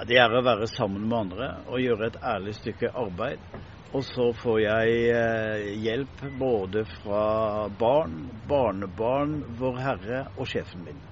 Ja, Det er å være sammen med andre og gjøre et ærlig stykke arbeid. Og så får jeg eh, hjelp både fra barn, barnebarn, Vår Herre og sjefen min.